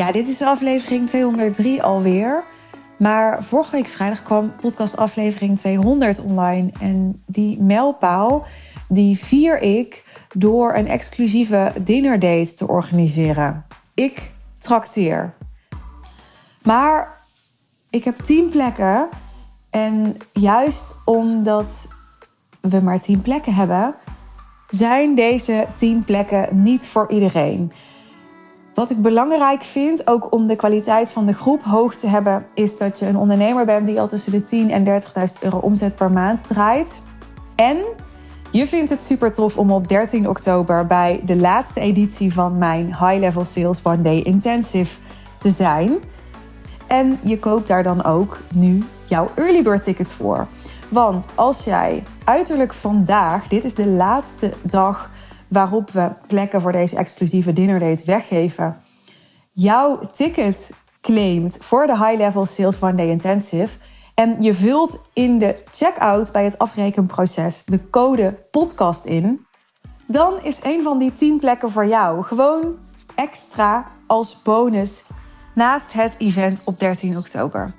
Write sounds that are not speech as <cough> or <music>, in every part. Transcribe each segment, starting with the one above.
Ja, dit is aflevering 203 alweer. Maar vorige week vrijdag kwam podcast aflevering 200 online. En die mijlpaal, die vier ik door een exclusieve dinnerdate te organiseren. Ik trakteer. Maar ik heb tien plekken. En juist omdat we maar tien plekken hebben, zijn deze tien plekken niet voor iedereen. Wat ik belangrijk vind, ook om de kwaliteit van de groep hoog te hebben, is dat je een ondernemer bent die al tussen de 10 en 30.000 euro omzet per maand draait. En je vindt het super tof om op 13 oktober bij de laatste editie van mijn High Level Sales One Day Intensive te zijn. En je koopt daar dan ook nu jouw early bird ticket voor. Want als jij uiterlijk vandaag, dit is de laatste dag waarop we plekken voor deze exclusieve dinnerdate weggeven, jouw ticket claimt voor de High Level Sales One Day Intensive. En je vult in de checkout bij het afrekenproces de code podcast in. Dan is een van die 10 plekken voor jou. Gewoon extra als bonus naast het event op 13 oktober.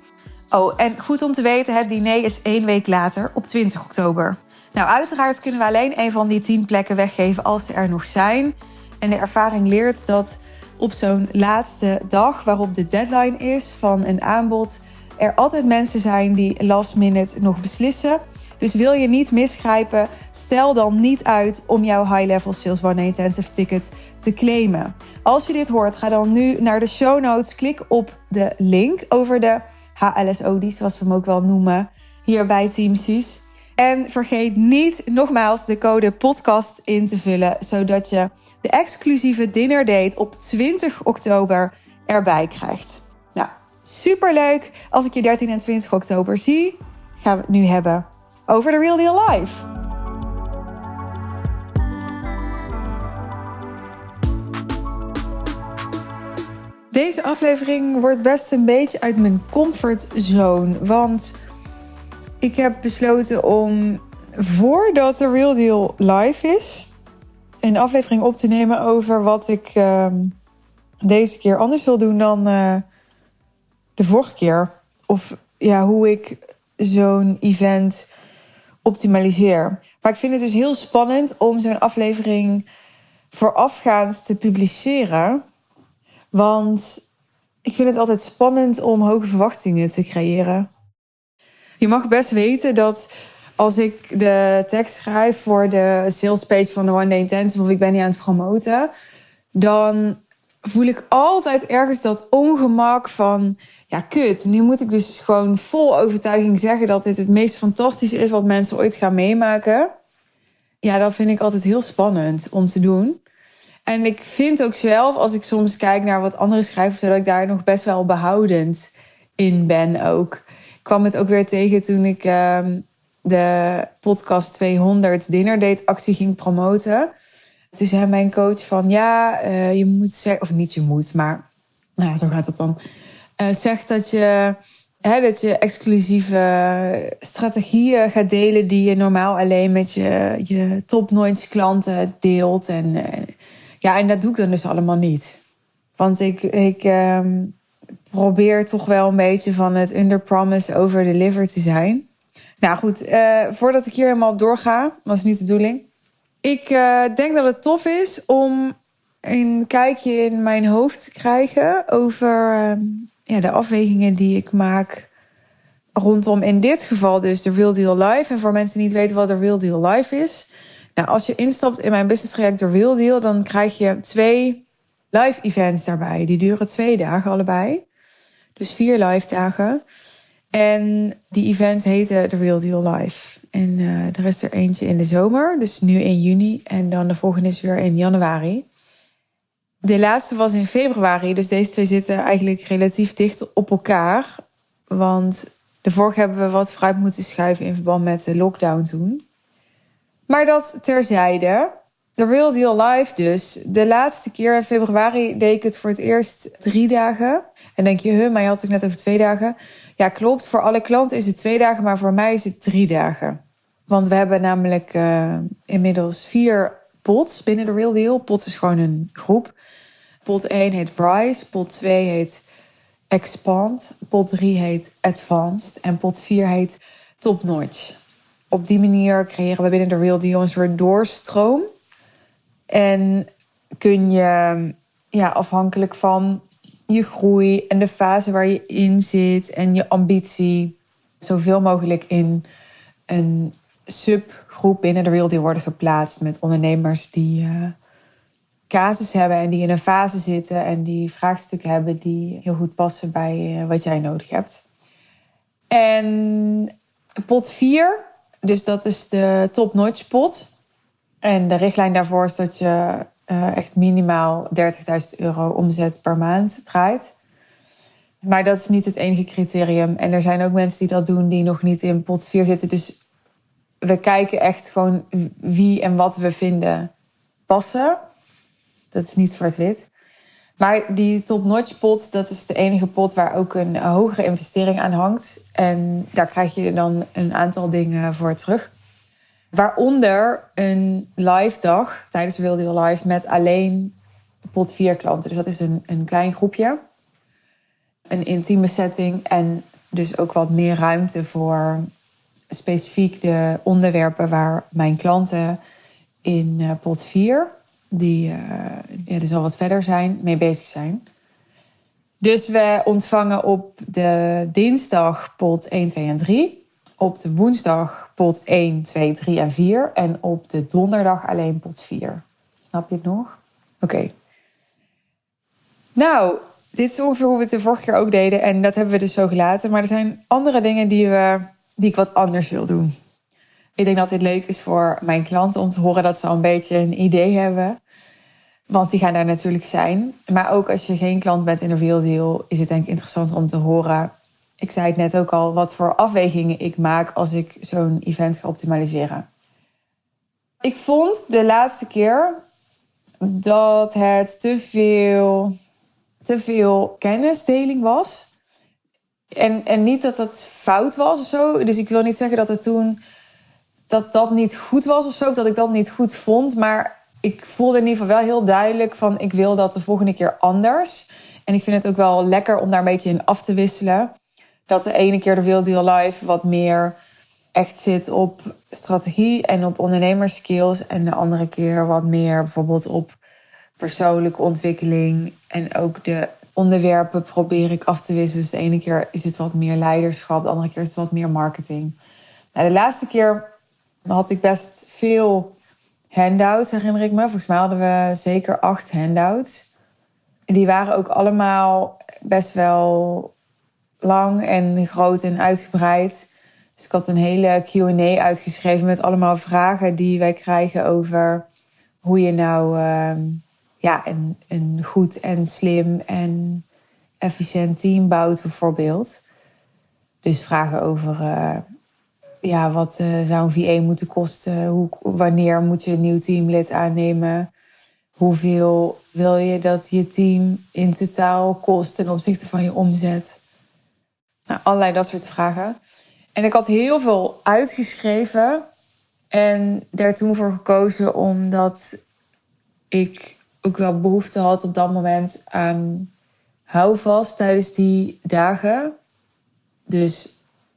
Oh, en goed om te weten, het diner is één week later op 20 oktober. Nou, uiteraard kunnen we alleen een van die 10 plekken weggeven als ze er nog zijn. En de ervaring leert dat op zo'n laatste dag, waarop de deadline is van een aanbod, er altijd mensen zijn die last minute nog beslissen. Dus wil je niet misgrijpen, stel dan niet uit om jouw High Level Sales One Intensive ticket te claimen. Als je dit hoort, ga dan nu naar de show notes, klik op de link over de HLSO, zoals we hem ook wel noemen, hier bij Team Cies. En vergeet niet nogmaals de code podcast in te vullen, zodat je de exclusieve dinner date op 20 oktober erbij krijgt. Nou, superleuk. Als ik je 13 en 20 oktober zie, gaan we het nu hebben over de Real Deal Live. Deze aflevering wordt best een beetje uit mijn comfortzone. Want ik heb besloten om voordat de Real Deal live is, een aflevering op te nemen over wat ik uh, deze keer anders wil doen dan uh, de vorige keer. Of ja, hoe ik zo'n event optimaliseer. Maar ik vind het dus heel spannend om zo'n aflevering voorafgaand te publiceren. Want ik vind het altijd spannend om hoge verwachtingen te creëren. Je mag best weten dat als ik de tekst schrijf voor de sales page van de One Day Intensive of ik ben niet aan het promoten, dan voel ik altijd ergens dat ongemak van ja, kut. Nu moet ik dus gewoon vol overtuiging zeggen dat dit het meest fantastische is wat mensen ooit gaan meemaken. Ja, dat vind ik altijd heel spannend om te doen. En ik vind ook zelf, als ik soms kijk naar wat anderen schrijven, dat ik daar nog best wel behoudend in ben ook. Kwam het ook weer tegen toen ik uh, de podcast 200 Dinner Date actie ging promoten. Toen zei mijn coach van ja, uh, je moet zeggen, of niet je moet, maar nou, zo gaat het dan. Uh, zeg dat je, hè, dat je exclusieve strategieën gaat delen die je normaal alleen met je, je top-notch klanten deelt. En uh, ja, en dat doe ik dan dus allemaal niet. Want ik, ik um, probeer toch wel een beetje van het under-promise over deliver te zijn. Nou goed, uh, voordat ik hier helemaal doorga, was niet de bedoeling. Ik uh, denk dat het tof is om een kijkje in mijn hoofd te krijgen over uh, ja, de afwegingen die ik maak rondom in dit geval dus de Real Deal Live. En voor mensen die niet weten wat de Real Deal Live is. Nou, als je instapt in mijn business traject de Real Deal, dan krijg je twee live events daarbij. Die duren twee dagen allebei. Dus vier live dagen. En die events heten The Real Deal Live. En uh, er is er eentje in de zomer, dus nu in juni. En dan de volgende is weer in januari. De laatste was in februari, dus deze twee zitten eigenlijk relatief dicht op elkaar. Want de vorige hebben we wat vooruit moeten schuiven in verband met de lockdown toen. Maar dat terzijde. De Real Deal Live dus. De laatste keer in februari deed ik het voor het eerst drie dagen. En denk je, huh, je had het net over twee dagen. Ja, klopt. Voor alle klanten is het twee dagen, maar voor mij is het drie dagen. Want we hebben namelijk uh, inmiddels vier pots binnen de Real Deal. Pot is gewoon een groep. Pot 1 heet Rise, pot 2 heet Expand, pot 3 heet Advanced en pot 4 heet Top Notch. Op die manier creëren we binnen de Real Deal een soort doorstroom. En kun je ja, afhankelijk van je groei en de fase waar je in zit en je ambitie, zoveel mogelijk in een subgroep binnen de Real Deal worden geplaatst met ondernemers die uh, casus hebben en die in een fase zitten en die vraagstukken hebben die heel goed passen bij uh, wat jij nodig hebt. En pot 4, dus dat is de top-notch pot. En de richtlijn daarvoor is dat je uh, echt minimaal 30.000 euro omzet per maand draait. Maar dat is niet het enige criterium. En er zijn ook mensen die dat doen die nog niet in pot 4 zitten. Dus we kijken echt gewoon wie en wat we vinden passen. Dat is niet zwart-wit. Maar die top-notch pot, dat is de enige pot waar ook een hogere investering aan hangt. En daar krijg je dan een aantal dingen voor terug. Waaronder een live dag tijdens Real Deal Live met alleen pot 4 klanten. Dus dat is een, een klein groepje. Een intieme setting en dus ook wat meer ruimte voor specifiek de onderwerpen waar mijn klanten in uh, pot 4, die uh, ja, dus al wat verder zijn, mee bezig zijn. Dus we ontvangen op de dinsdag pot 1, 2 en 3 op de woensdag pot 1, 2, 3 en 4. En op de donderdag alleen pot 4. Snap je het nog? Oké. Nou, dit is ongeveer hoe we het de vorige keer ook deden. En dat hebben we dus zo gelaten. Maar er zijn andere dingen die, we, die ik wat anders wil doen. Ik denk dat dit leuk is voor mijn klanten om te horen dat ze al een beetje een idee hebben. Want die gaan daar natuurlijk zijn. Maar ook als je geen klant bent in een real is het denk ik interessant om te horen ik zei het net ook al, wat voor afwegingen ik maak als ik zo'n event ga optimaliseren. Ik vond de laatste keer dat het te veel, te veel kennisdeling was. En, en niet dat het fout was of zo. Dus ik wil niet zeggen dat het toen dat dat niet goed was of zo. Of dat ik dat niet goed vond. Maar ik voelde in ieder geval wel heel duidelijk van ik wil dat de volgende keer anders. En ik vind het ook wel lekker om daar een beetje in af te wisselen dat de ene keer de Real Deal Live wat meer echt zit op strategie en op ondernemerskills. En de andere keer wat meer bijvoorbeeld op persoonlijke ontwikkeling. En ook de onderwerpen probeer ik af te wisselen. Dus de ene keer is het wat meer leiderschap, de andere keer is het wat meer marketing. Nou, de laatste keer had ik best veel handouts, herinner ik me. Volgens mij hadden we zeker acht handouts. Die waren ook allemaal best wel lang en groot en uitgebreid. Dus ik had een hele QA uitgeschreven met allemaal vragen die wij krijgen over hoe je nou uh, ja, een, een goed en slim en efficiënt team bouwt, bijvoorbeeld. Dus vragen over uh, ja, wat uh, zou een VA moeten kosten? Hoe, wanneer moet je een nieuw teamlid aannemen? Hoeveel wil je dat je team in totaal kost ten opzichte van je omzet? Nou, allerlei dat soort vragen. En ik had heel veel uitgeschreven. En daar toen voor gekozen omdat ik ook wel behoefte had op dat moment aan houvast tijdens die dagen. Dus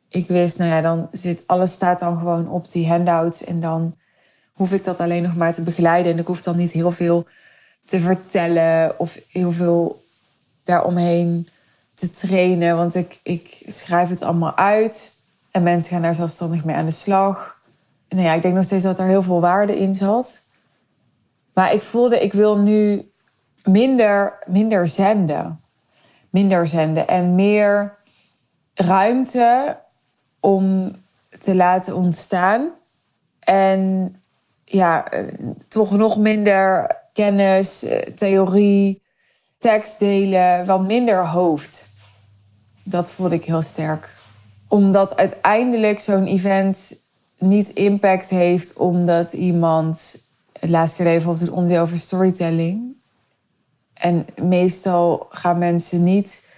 ik wist, nou ja, dan zit alles staat dan gewoon op die handouts. En dan hoef ik dat alleen nog maar te begeleiden. En ik hoef dan niet heel veel te vertellen of heel veel daaromheen te trainen. Want ik, ik schrijf het allemaal uit. En mensen gaan daar zelfstandig mee aan de slag. En ja, ik denk nog steeds dat er heel veel waarde in zat. Maar ik voelde, ik wil nu minder, minder zenden. Minder zenden. En meer ruimte om te laten ontstaan. En ja, eh, toch nog minder kennis, eh, theorie, tekst delen, wat minder hoofd. Dat voelde ik heel sterk. Omdat uiteindelijk zo'n event niet impact heeft omdat iemand het laatste keer deed bijvoorbeeld een onderdeel over storytelling. En meestal gaan mensen niet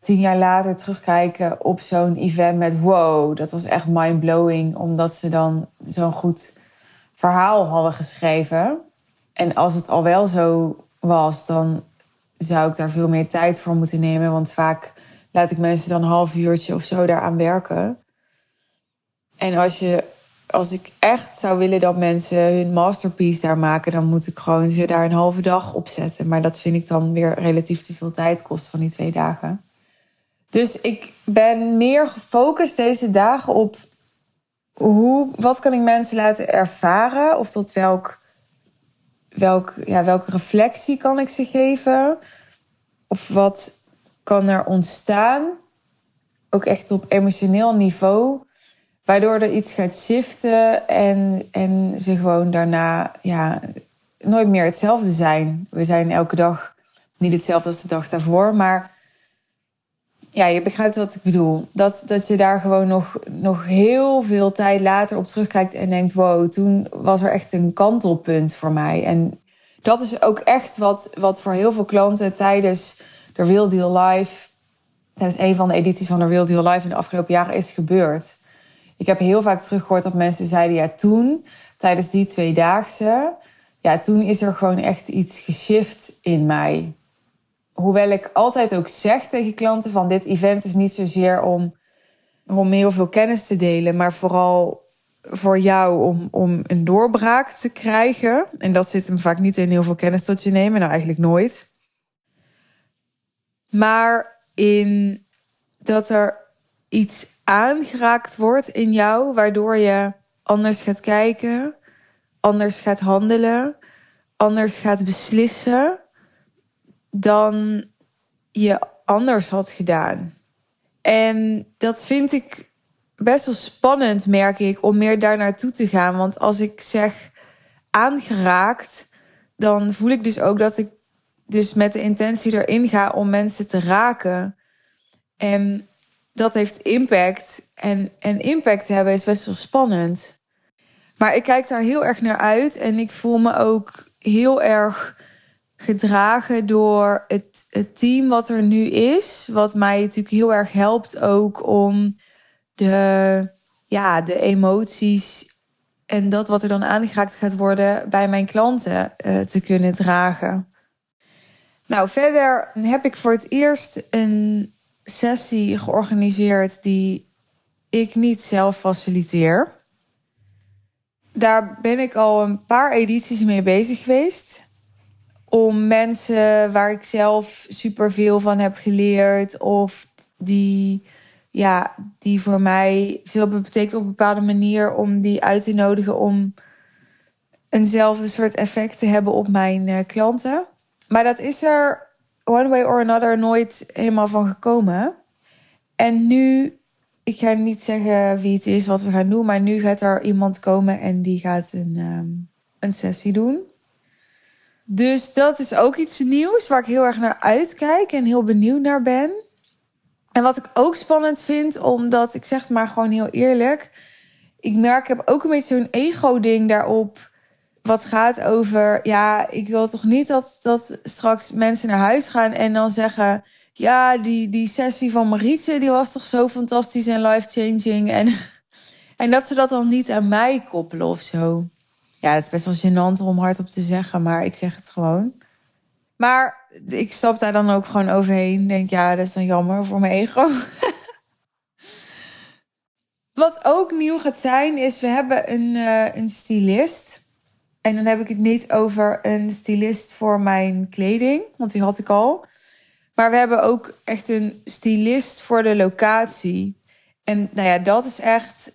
tien jaar later terugkijken op zo'n event met wow, dat was echt mind-blowing, omdat ze dan zo'n goed verhaal hadden geschreven. En als het al wel zo was, dan zou ik daar veel meer tijd voor moeten nemen. Want vaak laat ik mensen dan een half uurtje of zo daaraan werken. En als, je, als ik echt zou willen dat mensen hun masterpiece daar maken, dan moet ik gewoon ze daar een halve dag op zetten. Maar dat vind ik dan weer relatief te veel tijd kosten van die twee dagen. Dus ik ben meer gefocust deze dagen op hoe, wat kan ik mensen laten ervaren? Of tot welk, welk, ja, welke reflectie kan ik ze geven? Of wat kan er ontstaan? Ook echt op emotioneel niveau. Waardoor er iets gaat shiften en, en ze gewoon daarna ja, nooit meer hetzelfde zijn. We zijn elke dag niet hetzelfde als de dag daarvoor, maar ja, je begrijpt wat ik bedoel. Dat, dat je daar gewoon nog, nog heel veel tijd later op terugkijkt en denkt: wow, toen was er echt een kantelpunt voor mij. En dat is ook echt wat, wat voor heel veel klanten tijdens de Real Deal Live, tijdens een van de edities van de Real Deal Live in de afgelopen jaren is gebeurd. Ik heb heel vaak teruggehoord dat mensen zeiden: ja, toen, tijdens die tweedaagse, ja, toen is er gewoon echt iets geshift in mij hoewel ik altijd ook zeg tegen klanten van dit event is niet zozeer om, om heel veel kennis te delen, maar vooral voor jou om, om een doorbraak te krijgen. En dat zit hem vaak niet in heel veel kennis tot je nemen, nou eigenlijk nooit. Maar in dat er iets aangeraakt wordt in jou, waardoor je anders gaat kijken, anders gaat handelen, anders gaat beslissen dan je anders had gedaan. En dat vind ik best wel spannend, merk ik, om meer daar naartoe te gaan. Want als ik zeg aangeraakt, dan voel ik dus ook dat ik dus met de intentie erin ga om mensen te raken. En dat heeft impact. En, en impact hebben is best wel spannend. Maar ik kijk daar heel erg naar uit en ik voel me ook heel erg gedragen door het, team wat er nu is. Wat mij natuurlijk heel erg helpt ook om de, ja, de emoties en dat wat er dan aangeraakt gaat worden bij mijn klanten uh, te kunnen dragen. Nou, verder heb ik voor het eerst een sessie georganiseerd die ik niet zelf faciliteer. Daar ben ik al een paar edities mee bezig geweest om mensen waar ik zelf superveel van heb geleerd of die, ja, die voor mij veel betekent op een bepaalde manier om die uit te nodigen om eenzelfde soort effect te hebben op mijn uh, klanten. Maar dat is er one way or another nooit helemaal van gekomen. En nu, ik ga niet zeggen wie het is wat we gaan doen, maar nu gaat er iemand komen en die gaat een, um, een sessie doen. Dus dat is ook iets nieuws waar ik heel erg naar uitkijk en heel benieuwd naar ben. En wat ik ook spannend vind, omdat ik zeg maar gewoon heel eerlijk. Ik merk, ik heb ook een beetje zo'n ego-ding daarop. Wat gaat over, ja, ik wil toch niet dat, dat straks mensen naar huis gaan en dan zeggen. Ja, die, die sessie van Marietje, die was toch zo fantastisch en life-changing. En, <laughs> en dat ze dat dan niet aan mij koppelen of zo. Ja, het is best wel gênant om hardop te zeggen, maar ik zeg het gewoon. Maar ik stap daar dan ook gewoon overheen. Denk, ja, dat is dan jammer voor mijn ego. <laughs> Wat ook nieuw gaat zijn, is we hebben een, uh, een stylist. En dan heb ik het niet over een stylist voor mijn kleding, want die had ik al. Maar we hebben ook echt een stylist voor de locatie. En nou ja, dat is echt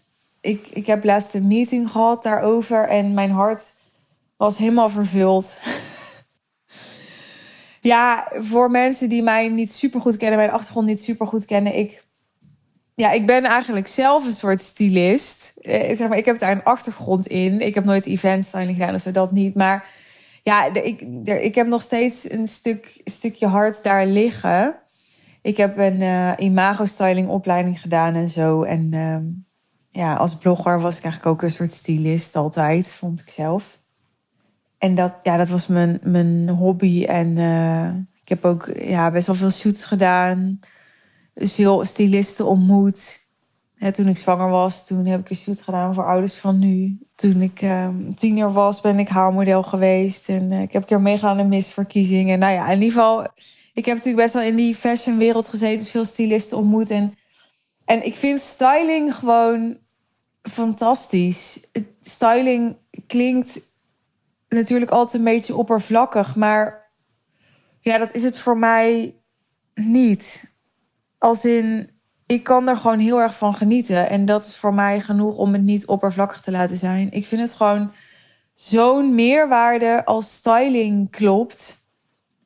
ik, ik heb laatst een meeting gehad daarover en mijn hart was helemaal vervuld. <laughs> ja, voor mensen die mij niet super goed kennen, mijn achtergrond niet super goed kennen, ik, ja, ik ben eigenlijk zelf een soort stylist. Eh, zeg maar, ik heb daar een achtergrond in. Ik heb nooit event styling gedaan of zo, dat niet. Maar ja, ik, ik heb nog steeds een stuk, stukje hart daar liggen. Ik heb een uh, imago styling opleiding gedaan en zo. En uh, ja, als blogger was ik eigenlijk ook een soort stylist altijd, vond ik zelf. En dat, ja, dat was mijn, mijn hobby. En uh, ik heb ook ja, best wel veel shoots gedaan. Dus veel stylisten ontmoet. toen ik zwanger was, toen heb ik een shoot gedaan voor ouders van nu. Toen ik uh, tiener was, ben ik haarmodel geweest. En uh, ik heb een keer meegegaan aan de misverkiezingen. Nou ja, in ieder geval ik heb natuurlijk best wel in die fashionwereld gezeten, dus veel stylisten ontmoet. En, en ik vind styling gewoon fantastisch. Styling klinkt natuurlijk altijd een beetje oppervlakkig, maar ja, dat is het voor mij niet. Als in, ik kan er gewoon heel erg van genieten. En dat is voor mij genoeg om het niet oppervlakkig te laten zijn. Ik vind het gewoon zo'n meerwaarde als styling klopt.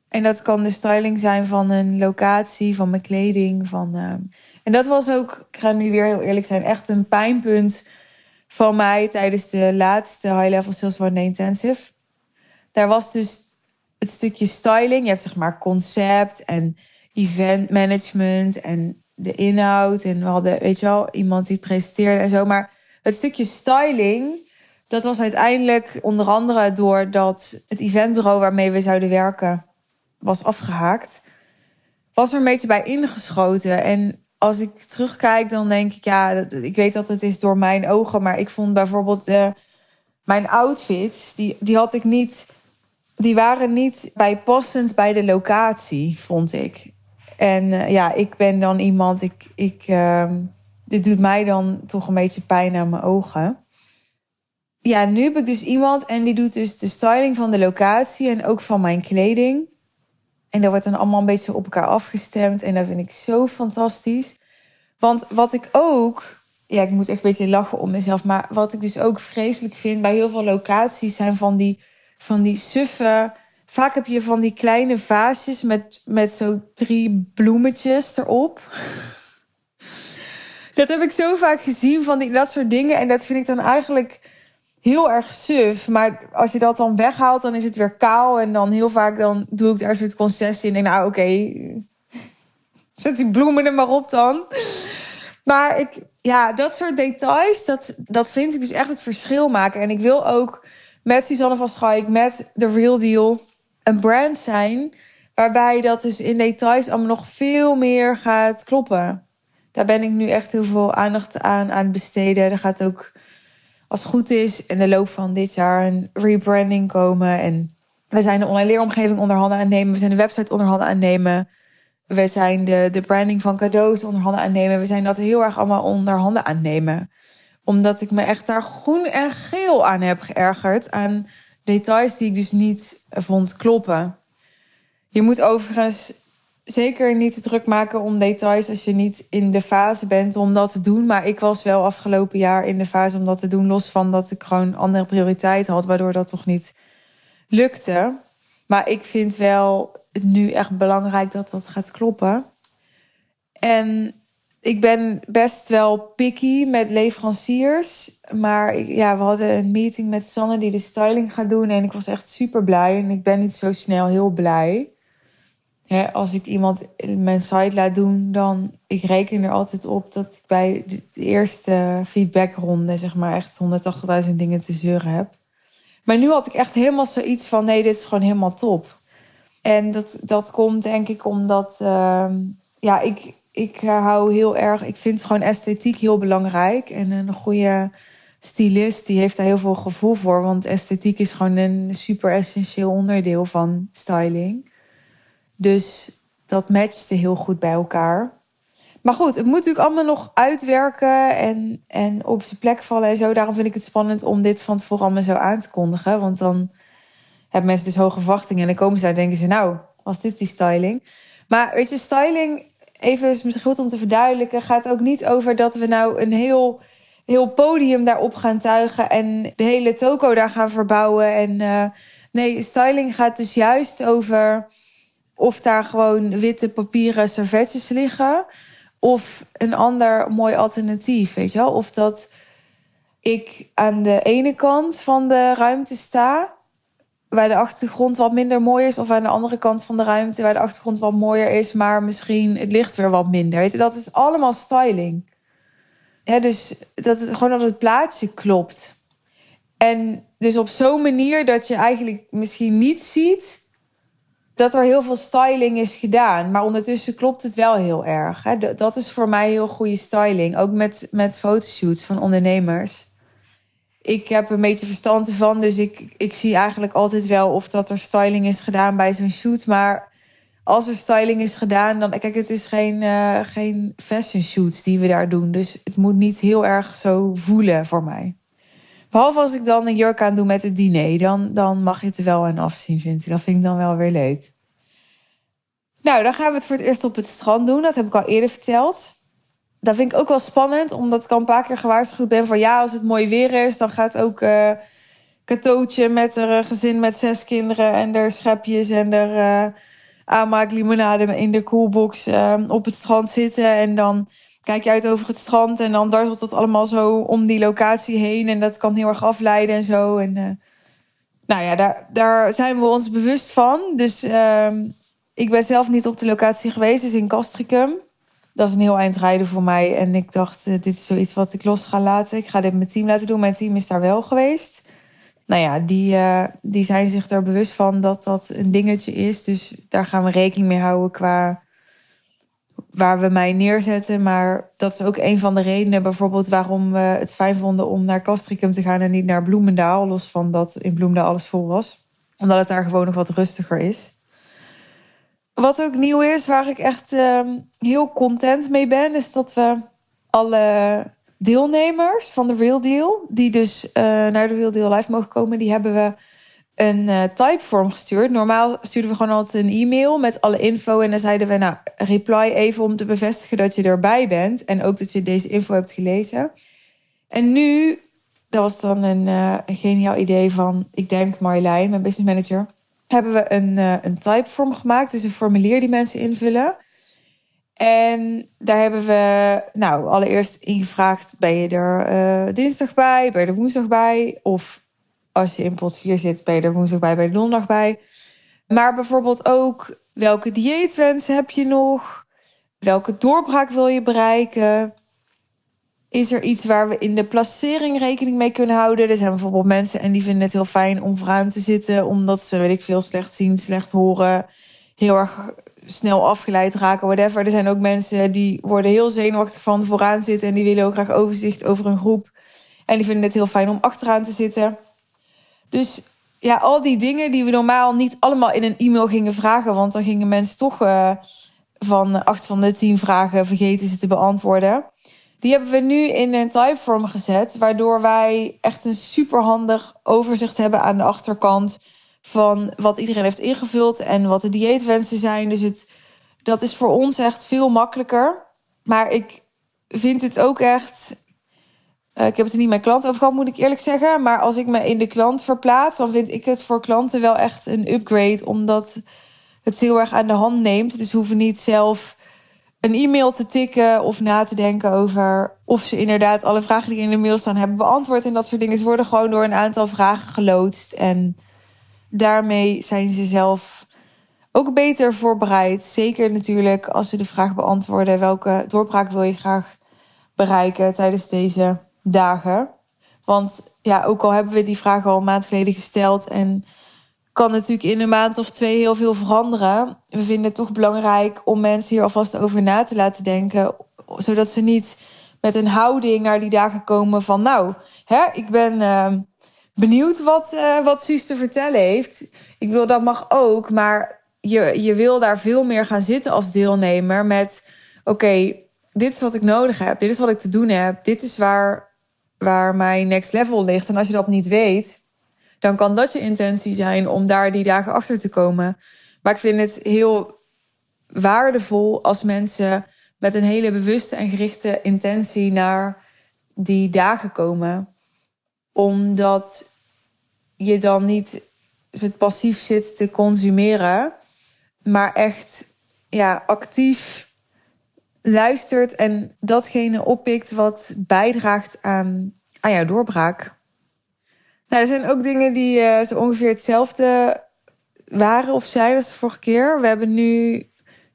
En dat kan de styling zijn van een locatie, van mijn kleding. Van, uh... En dat was ook, ik ga nu weer heel eerlijk zijn, echt een pijnpunt van mij tijdens de laatste High Level Sales One Intensive. Daar was dus het stukje styling. Je hebt zeg maar concept en event management en de inhoud. En we hadden, weet je wel, iemand die presenteerde en zo. Maar het stukje styling, dat was uiteindelijk onder andere doordat het eventbureau waarmee we zouden werken was afgehaakt. Was er een beetje bij ingeschoten. En als ik terugkijk, dan denk ik, ja, ik weet dat het is door mijn ogen. Maar ik vond bijvoorbeeld de, mijn outfits, die, die had ik niet. Die waren niet bijpassend bij de locatie, vond ik. En eh, ja, ik ben dan iemand, ik, ik, uh, dit doet mij dan toch een beetje pijn aan mijn ogen. Ja, nu heb ik dus iemand en die doet dus de styling van de locatie en ook van mijn kleding. En dat wordt dan allemaal een beetje op elkaar afgestemd. En dat vind ik zo fantastisch. Want wat ik ook, ja, ik moet echt een beetje lachen om mezelf. Maar wat ik dus ook vreselijk vind bij heel veel locaties zijn van die, van die suffe Vaak heb je van die kleine vaasjes met, met zo drie bloemetjes erop. <laughs> dat heb ik zo vaak gezien van die, dat soort dingen. En dat vind ik dan eigenlijk heel erg suf. Maar als je dat dan weghaalt, dan is het weer kaal. En dan heel vaak dan doe ik daar een soort concessie. En denk, nou oké, <laughs> zet die bloemen er maar op dan. Maar ik, ja, dat soort details, dat, dat vind ik dus echt het verschil maken. En ik wil ook met Suzanne van Schaik, met The Real Deal een brand zijn waarbij dat dus in details allemaal nog veel meer gaat kloppen. Daar ben ik nu echt heel veel aandacht aan aan besteden. Er gaat ook, als het goed is, in de loop van dit jaar een rebranding komen. En we zijn de online leeromgeving onderhanden aan nemen. We zijn de website onderhanden aan nemen. We zijn de, de branding van cadeaus onderhanden aan nemen. We zijn dat heel erg allemaal onderhanden aan nemen. Omdat ik me echt daar groen en geel aan heb geërgerd. Aan details die ik dus niet vond kloppen. Je moet overigens zeker niet te druk maken om details als je niet in de fase bent om dat te doen. Maar ik was wel afgelopen jaar in de fase om dat te doen, los van dat ik gewoon andere prioriteiten had, waardoor dat toch niet lukte. Maar ik vind wel nu echt belangrijk dat dat gaat kloppen. En ik ben best wel picky met leveranciers. Maar ja, we hadden een meeting met Sanne die de styling gaat doen. En ik was echt super blij. En ik ben niet zo snel heel blij. Als ik iemand mijn site laat doen, dan ik reken er altijd op dat ik bij de eerste feedbackronde, zeg maar, echt 180.000 dingen te zeuren heb. Maar nu had ik echt helemaal zoiets van: nee, dit is gewoon helemaal top. En dat, dat komt denk ik omdat uh, ja, ik, ik hou heel erg, ik vind gewoon esthetiek heel belangrijk. En een goede stylist, die heeft daar heel veel gevoel voor. Want esthetiek is gewoon een super essentieel onderdeel van styling. Dus dat matchte heel goed bij elkaar. Maar goed, het moet natuurlijk allemaal nog uitwerken en, en op zijn plek vallen en zo. Daarom vind ik het spannend om dit van tevoren allemaal zo aan te kondigen. Want dan hebben mensen dus hoge verwachtingen. En dan komen ze daar en denken ze, nou, was dit die styling? Maar weet je, styling even is misschien goed om te verduidelijken, gaat ook niet over dat we nou een heel, heel podium daarop gaan tuigen en de hele toko daar gaan verbouwen. En uh, nee, styling gaat dus juist over of daar gewoon witte papieren servetjes liggen of een ander mooi alternatief, weet je wel? Of dat ik aan de ene kant van de ruimte sta waar de achtergrond wat minder mooi is. Of aan de andere kant van de ruimte waar de achtergrond wat mooier is. Maar misschien het licht weer wat minder. Weet je, dat is allemaal styling. Ja, dus dat het, gewoon dat het plaatje klopt. En dus op zo'n manier dat je eigenlijk misschien niet ziet dat er heel veel styling is gedaan. Maar ondertussen klopt het wel heel erg. Hè? Dat is voor mij heel goede styling. Ook met, met fotoshoots van ondernemers ik heb een beetje verstand ervan. Dus ik, ik zie eigenlijk altijd wel of dat er styling is gedaan bij zo'n shoot. Maar als er styling is gedaan, dan kijk, het is geen, uh, geen fashion shoots die we daar doen. Dus het moet niet heel erg zo voelen voor mij. Behalve als ik dan een jurk aan doe met het diner, dan, dan mag je het er wel aan afzien, vind ik. Dat vind ik dan wel weer leuk. Nou, dan gaan we het voor het eerst op het strand doen. Dat heb ik al eerder verteld. Dat vind ik ook wel spannend, omdat ik al een paar keer gewaarschuwd ben van ja, als het mooi weer is, dan gaat ook uh, met een gezin met zes kinderen en er schepjes en er uh, aanmaaklimonade in de coolbox uh, op het strand zitten. En dan kijk je uit over het strand en dan dartelt dat allemaal zo om die locatie heen. En dat kan heel erg afleiden en zo. En nou ja, daar, daar zijn we ons bewust van. Dus ehm, ik ben zelf niet op de locatie geweest, dus in Castricum. Dat is een heel eind rijden voor mij. En ik dacht, uh, dit is zoiets wat ik los ga laten. Ik ga dit mijn team laten doen. Mijn team is daar wel geweest. Nou ja, die, uh, die zijn zich er bewust van dat dat een dingetje is. Dus daar gaan we rekening mee houden qua waar we mij neerzetten. Maar dat is ook een van de redenen bijvoorbeeld waarom we het fijn vonden om naar Castricum te gaan en niet naar Bloemendaal. Los van dat in Bloemendaal alles vol was. Omdat het daar gewoon nog wat rustiger is. Wat ook nieuw is, waar ik echt uh, heel content mee ben, is dat we alle deelnemers van de Real Deal, die dus uh, naar de Real Deal Live mogen komen, die hebben we een uh, typeform gestuurd. Normaal stuurden we gewoon altijd een e-mail met alle info en dan zeiden we, nou, reply even om te bevestigen dat je erbij bent en ook dat je deze info hebt gelezen. En nu, dat was dan een, uh, een geniaal idee van, ik denk Marjolein, mijn business manager hebben we een, uh, een typeform gemaakt. Dus een formulier die mensen invullen. En daar hebben we, nou, allereerst ingevraagd: ben je er uh, dinsdag bij? Ben je er woensdag bij? Of als je in pot 4 zit, ben je er woensdag bij, ben je er donderdag bij? Maar bijvoorbeeld ook welke dieetwensen heb je nog? Welke doorbraak wil je bereiken? Is er iets waar we in de placering rekening mee kunnen houden? Er zijn bijvoorbeeld mensen en die vinden het heel fijn om vooraan te zitten, omdat ze, weet ik veel, slecht zien, slecht horen, heel erg snel afgeleid raken, whatever. Er zijn ook mensen die worden heel zenuwachtig van vooraan zitten en die willen ook graag overzicht over een groep. En die vinden het heel fijn om achteraan te zitten. Dus ja, al die dingen die we normaal niet allemaal in een e-mail gingen vragen, want dan gingen mensen toch uh, van acht van de tien vragen vergeten ze te beantwoorden. Die hebben we nu in een typeform gezet, waardoor wij echt een superhandig overzicht hebben aan de achterkant van wat iedereen heeft ingevuld en wat de dieetwensen zijn. Dus het, dat is voor ons echt veel makkelijker. Maar ik vind het ook echt. Uh, ik heb het er niet met klanten over gehad, moet ik eerlijk zeggen. Maar als ik me in de klant verplaats, dan vind ik het voor klanten wel echt een upgrade. Omdat het heel erg aan de hand neemt. Dus hoeven niet zelf een e-mail te tikken of na te denken over of ze inderdaad alle vragen die in de mail staan hebben beantwoord en dat soort dingen. Ze worden gewoon door een aantal vragen geloodst en daarmee zijn ze zelf ook beter voorbereid. Zeker natuurlijk als ze de vraag beantwoorden welke doorbraak wil je graag bereiken tijdens deze dagen. Want ja, ook al hebben we die vraag al een maand geleden gesteld en kan natuurlijk in een maand of twee heel veel veranderen. We vinden het toch belangrijk om mensen hier alvast over na te laten denken. Zodat ze niet met een houding naar die dagen komen van... nou, hè, ik ben uh, benieuwd wat, uh, wat Suus te vertellen heeft. Ik wil dat mag ook, maar je, je wil daar veel meer gaan zitten als deelnemer met... oké, dit is wat ik nodig heb, dit is wat ik te doen heb... dit is waar, waar mijn next level ligt. En als je dat niet weet dan kan dat je intentie zijn om daar die dagen achter te komen. Maar ik vind het heel waardevol als mensen met een hele bewuste en gerichte intentie naar die dagen komen. Omdat je dan niet het passief zit te consumeren, maar echt ja, actief luistert en datgene oppikt wat bijdraagt aan, aan jouw doorbraak. Nou, er zijn ook dingen die uh, zo ongeveer hetzelfde waren of zijn als de vorige keer. We hebben nu,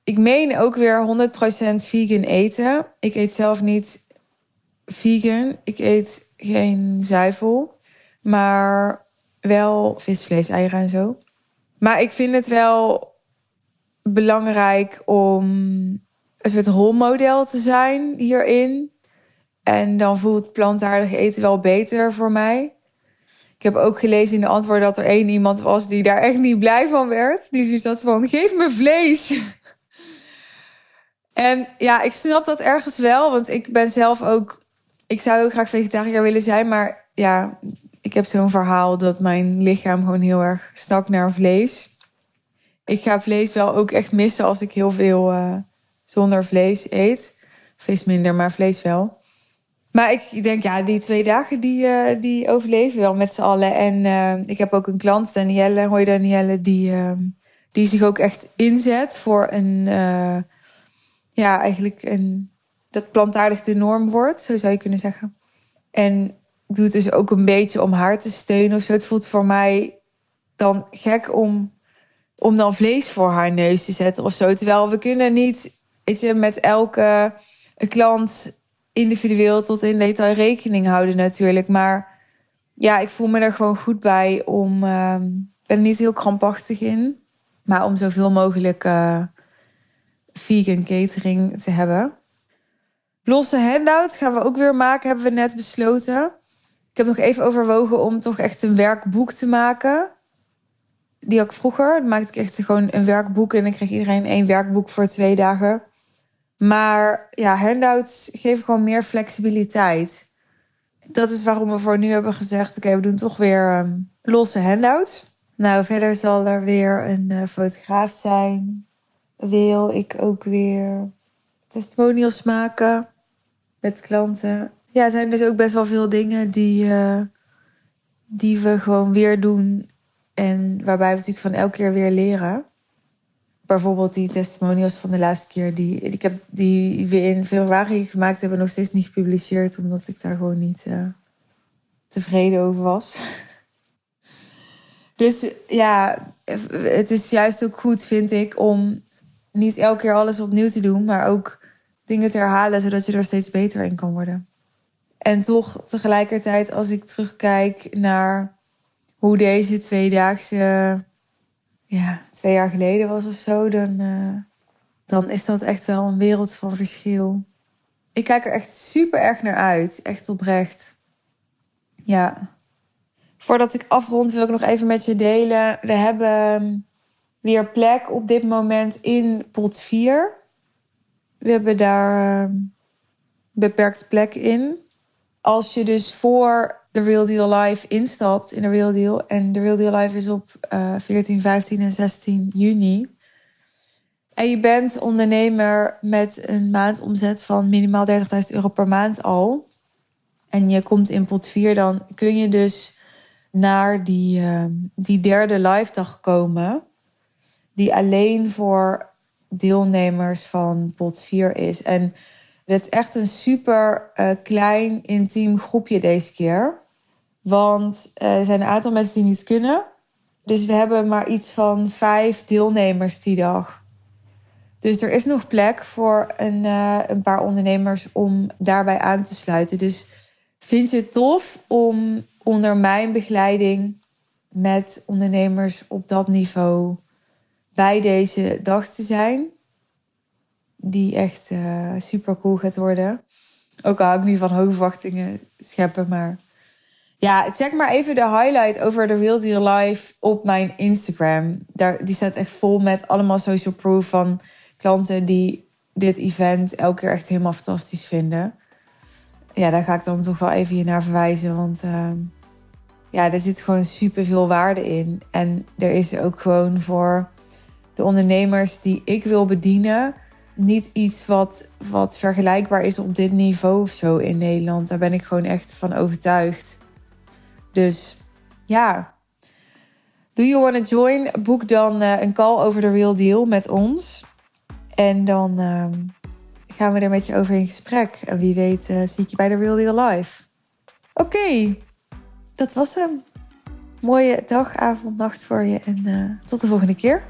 ik meen ook weer 100% vegan eten. Ik eet zelf niet vegan. Ik eet geen zuivel, maar wel vis, vlees, eieren en zo. Maar ik vind het wel belangrijk om een soort rolmodel te zijn hierin. En dan voelt plantaardig eten wel beter voor mij Ik heb ook gelezen in de antwoorden dat er één iemand was die daar echt niet blij van werd. Die zoiets had van, geef me vlees. <laughs> en ja, ik snap dat ergens wel, want ik ben zelf ook... Ik zou heel graag vegetariër willen zijn, maar ja, ik heb zo'n verhaal dat mijn lichaam gewoon heel erg stak naar vlees. Ik ga vlees wel ook echt missen als ik heel veel uh, zonder vlees eet. Vlees minder, maar vlees wel. Maar ik denk, ja, die twee dagen die, uh, die overleven wel met z'n allen. En uh, ik heb ook een klant, Danielle, hoi Danielle, die, uh, die zich ook echt inzet voor een, ja, eigenlijk een, dat plantaardig de norm wordt, zo zou je kunnen zeggen. En doet dus ook een beetje om haar te steunen of zo. Het voelt voor mij dan gek om, om dan vlees voor haar neus te zetten of zo. Terwijl we kunnen niet, weet je, met elke klant individueel tot in detail rekening houden natuurlijk. Maar ja, ik voel me er gewoon goed bij om... Uh, ben er niet heel krampachtig in. Maar om zoveel mogelijk uh, vegan catering te hebben. Losse handouts gaan we ook weer maken, hebben we net besloten. Ik heb nog even overwogen om toch echt een werkboek te maken. Die had ik vroeger. Dan maakte ik echt gewoon een werkboek en dan kreeg iedereen één werkboek voor twee dagen. Maar ja, handouts geven gewoon meer flexibiliteit. Dat is waarom we voor nu hebben gezegd: oké, we doen toch weer um, losse handouts. Nou, verder zal er weer een uh, fotograaf zijn. Wil ik ook weer testimonials maken met klanten. Ja, er zijn dus ook best wel veel dingen die, uh, die we gewoon weer doen. En waarbij we natuurlijk van elke keer weer leren bijvoorbeeld die testimonials van de laatste keer, die, ik heb die we in februari gemaakt hebben, nog steeds niet gepubliceerd, omdat ik daar gewoon niet uh, tevreden over was. <laughs> dus ja, het is juist ook goed, vind ik, om niet elke keer alles opnieuw te doen, maar ook dingen te herhalen, zodat je er steeds beter in kan worden. En toch tegelijkertijd, als ik terugkijk naar hoe deze tweedaagse ja, twee jaar geleden was of zo, dan, uh, dan is dat echt wel een wereld van verschil. Ik kijk er echt super erg naar uit. Echt oprecht. Ja. Voordat ik afrond wil ik nog even met je delen. We hebben weer plek op dit moment in pot 4. We hebben daar uh, beperkt plek in. Als je dus voor de Real Deal Live instapt in de Real Deal. En de Real Deal Live is op uh, 14, 15 en 16 juni. En je bent ondernemer met een maandomzet van minimaal 30.000 euro per maand al. En je komt in pot 4, dan kun je dus naar die, uh, die derde live dag komen. Die alleen voor deelnemers van pot 4 is. En het is echt een super uh, klein, intiem groepje deze keer. Want uh, er zijn een aantal mensen die niet kunnen. Dus we hebben maar iets van vijf deelnemers die dag. Dus er is nog plek voor een, uh, een paar ondernemers om daarbij aan te sluiten. Dus vind je het tof om onder mijn begeleiding met ondernemers op dat niveau bij deze dag te zijn? Die echt uh, super cool gaat worden. Ook al hou ik niet van hoge verwachtingen scheppen, maar ja, check maar even de highlight over de Deal Live op mijn Instagram. Daar, die staat echt vol met allemaal social proof van klanten die dit event elke keer echt helemaal fantastisch vinden. Ja, daar ga ik dan toch wel even hier naar verwijzen. Want uh, ja, er zit gewoon super veel waarde in. En er is ook gewoon voor de ondernemers die ik wil bedienen. Niet iets wat, wat vergelijkbaar is op dit niveau of zo in Nederland. Daar ben ik gewoon echt van overtuigd. Dus ja, do you want to join? Boek dan uh, een call over de real deal met ons. En dan uh, gaan we er met je over in gesprek. En wie weet uh, zie ik je bij de Real Deal Live. Oké, dat was hem. Mooie dag, avond, nacht voor je. En uh, tot de volgende keer.